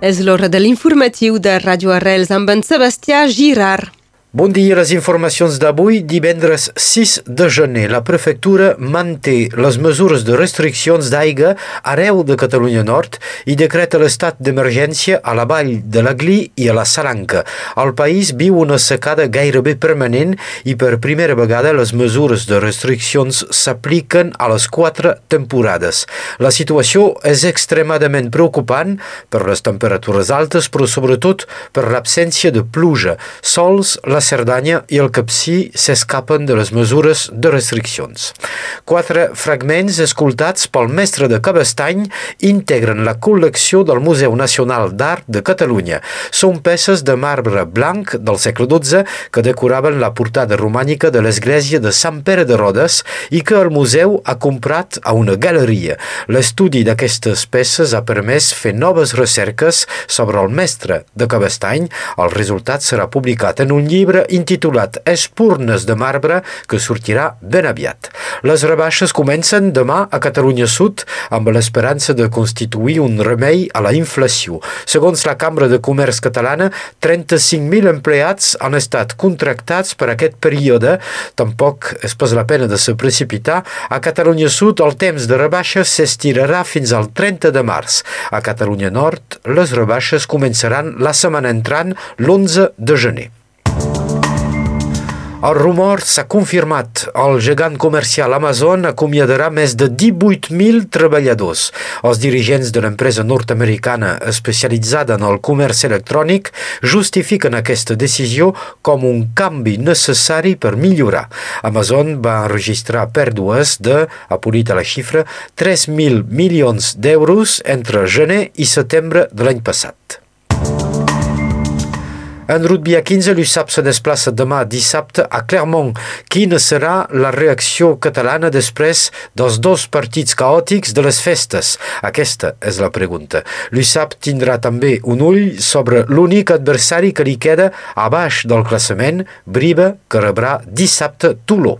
És l'hora de l'informatiu de Radio Arrels amb en Sebastià Girard. Bon dia, les informacions d'avui, divendres 6 de gener. La prefectura manté les mesures de restriccions d'aigua arreu de Catalunya Nord i decreta l'estat d'emergència a la vall de la Gli i a la Salanca. El país viu una secada gairebé permanent i per primera vegada les mesures de restriccions s'apliquen a les quatre temporades. La situació és extremadament preocupant per les temperatures altes, però sobretot per l'absència de pluja. Sols la la Cerdanya i el Capcí s'escapen de les mesures de restriccions. Quatre fragments escoltats pel mestre de Cabestany integren la col·lecció del Museu Nacional d'Art de Catalunya. Són peces de marbre blanc del segle XII que decoraven la portada romànica de l'església de Sant Pere de Rodes i que el museu ha comprat a una galeria. L'estudi d'aquestes peces ha permès fer noves recerques sobre el mestre de Cabestany. El resultat serà publicat en un llibre llibre intitulat Espurnes de marbre que sortirà ben aviat. Les rebaixes comencen demà a Catalunya Sud amb l'esperança de constituir un remei a la inflació. Segons la Cambra de Comerç Catalana, 35.000 empleats han estat contractats per aquest període. Tampoc és pas la pena de se precipitar. A Catalunya Sud el temps de rebaixes s'estirarà fins al 30 de març. A Catalunya Nord les rebaixes començaran la setmana entrant l'11 de gener. El rumor s'ha confirmat. El gegant comercial Amazon acomiadarà més de 18.000 treballadors. Els dirigents de l'empresa nord-americana especialitzada en el comerç electrònic justifiquen aquesta decisió com un canvi necessari per millorar. Amazon va enregistrar pèrdues de, apolit a la xifra, 3.000 milions d'euros entre gener i setembre de l'any passat. En rugby a 15, l'USAP se desplaça demà dissabte a Clermont. Quina serà la reacció catalana després dels dos partits caòtics de les festes? Aquesta és la pregunta. L'USAP tindrà també un ull sobre l'únic adversari que li queda a baix del classement, Briba, que rebrà dissabte Toló.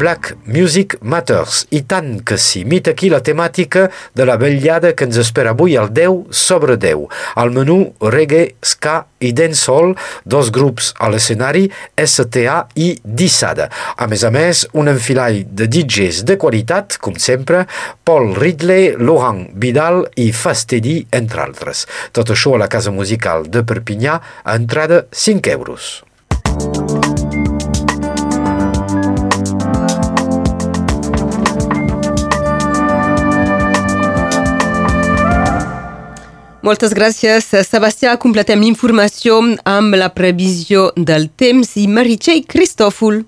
Black Music Matters, i tant que sí. Mit aquí la temàtica de la vetllada que ens espera avui al 10 sobre 10. Al menú reggae, ska i dancehall, dos grups a l'escenari, STA i Dissada. A més a més, un enfilall de DJs de qualitat, com sempre, Paul Ridley, Laurent Vidal i Fastedi, entre altres. Tot això a la Casa Musical de Perpinyà, a entrada 5 euros. Moltes gràcies, Sebastià. Completem l'informació amb la previsió del temps i Meritxell Cristòfol.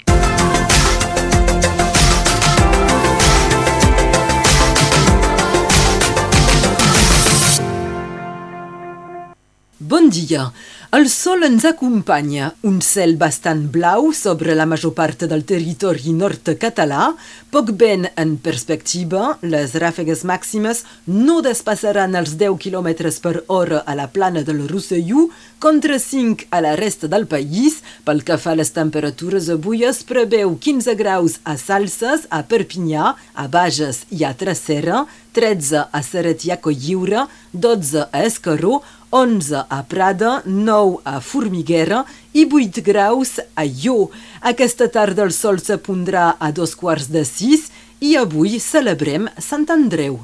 Bon dia. El sol ens acompanya, un cel bastant blau sobre la major part del territori nord català, poc vent en perspectiva, les ràfegues màximes no despassaran els 10 km per hora a la plana del Rosselló, contra 5 a la resta del país. Pel que fa a les temperatures, avui es preveu 15 graus a Salses, a Perpinyà, a Bages i a Tracera, 13 a Serret i a Colliure, 12 a Escaró, 11 a Prada, 9 a Formiguera i 8 graus a Ió. Aquesta tarda el sol s'apondrà a dos quarts de sis i avui celebrem Sant Andreu.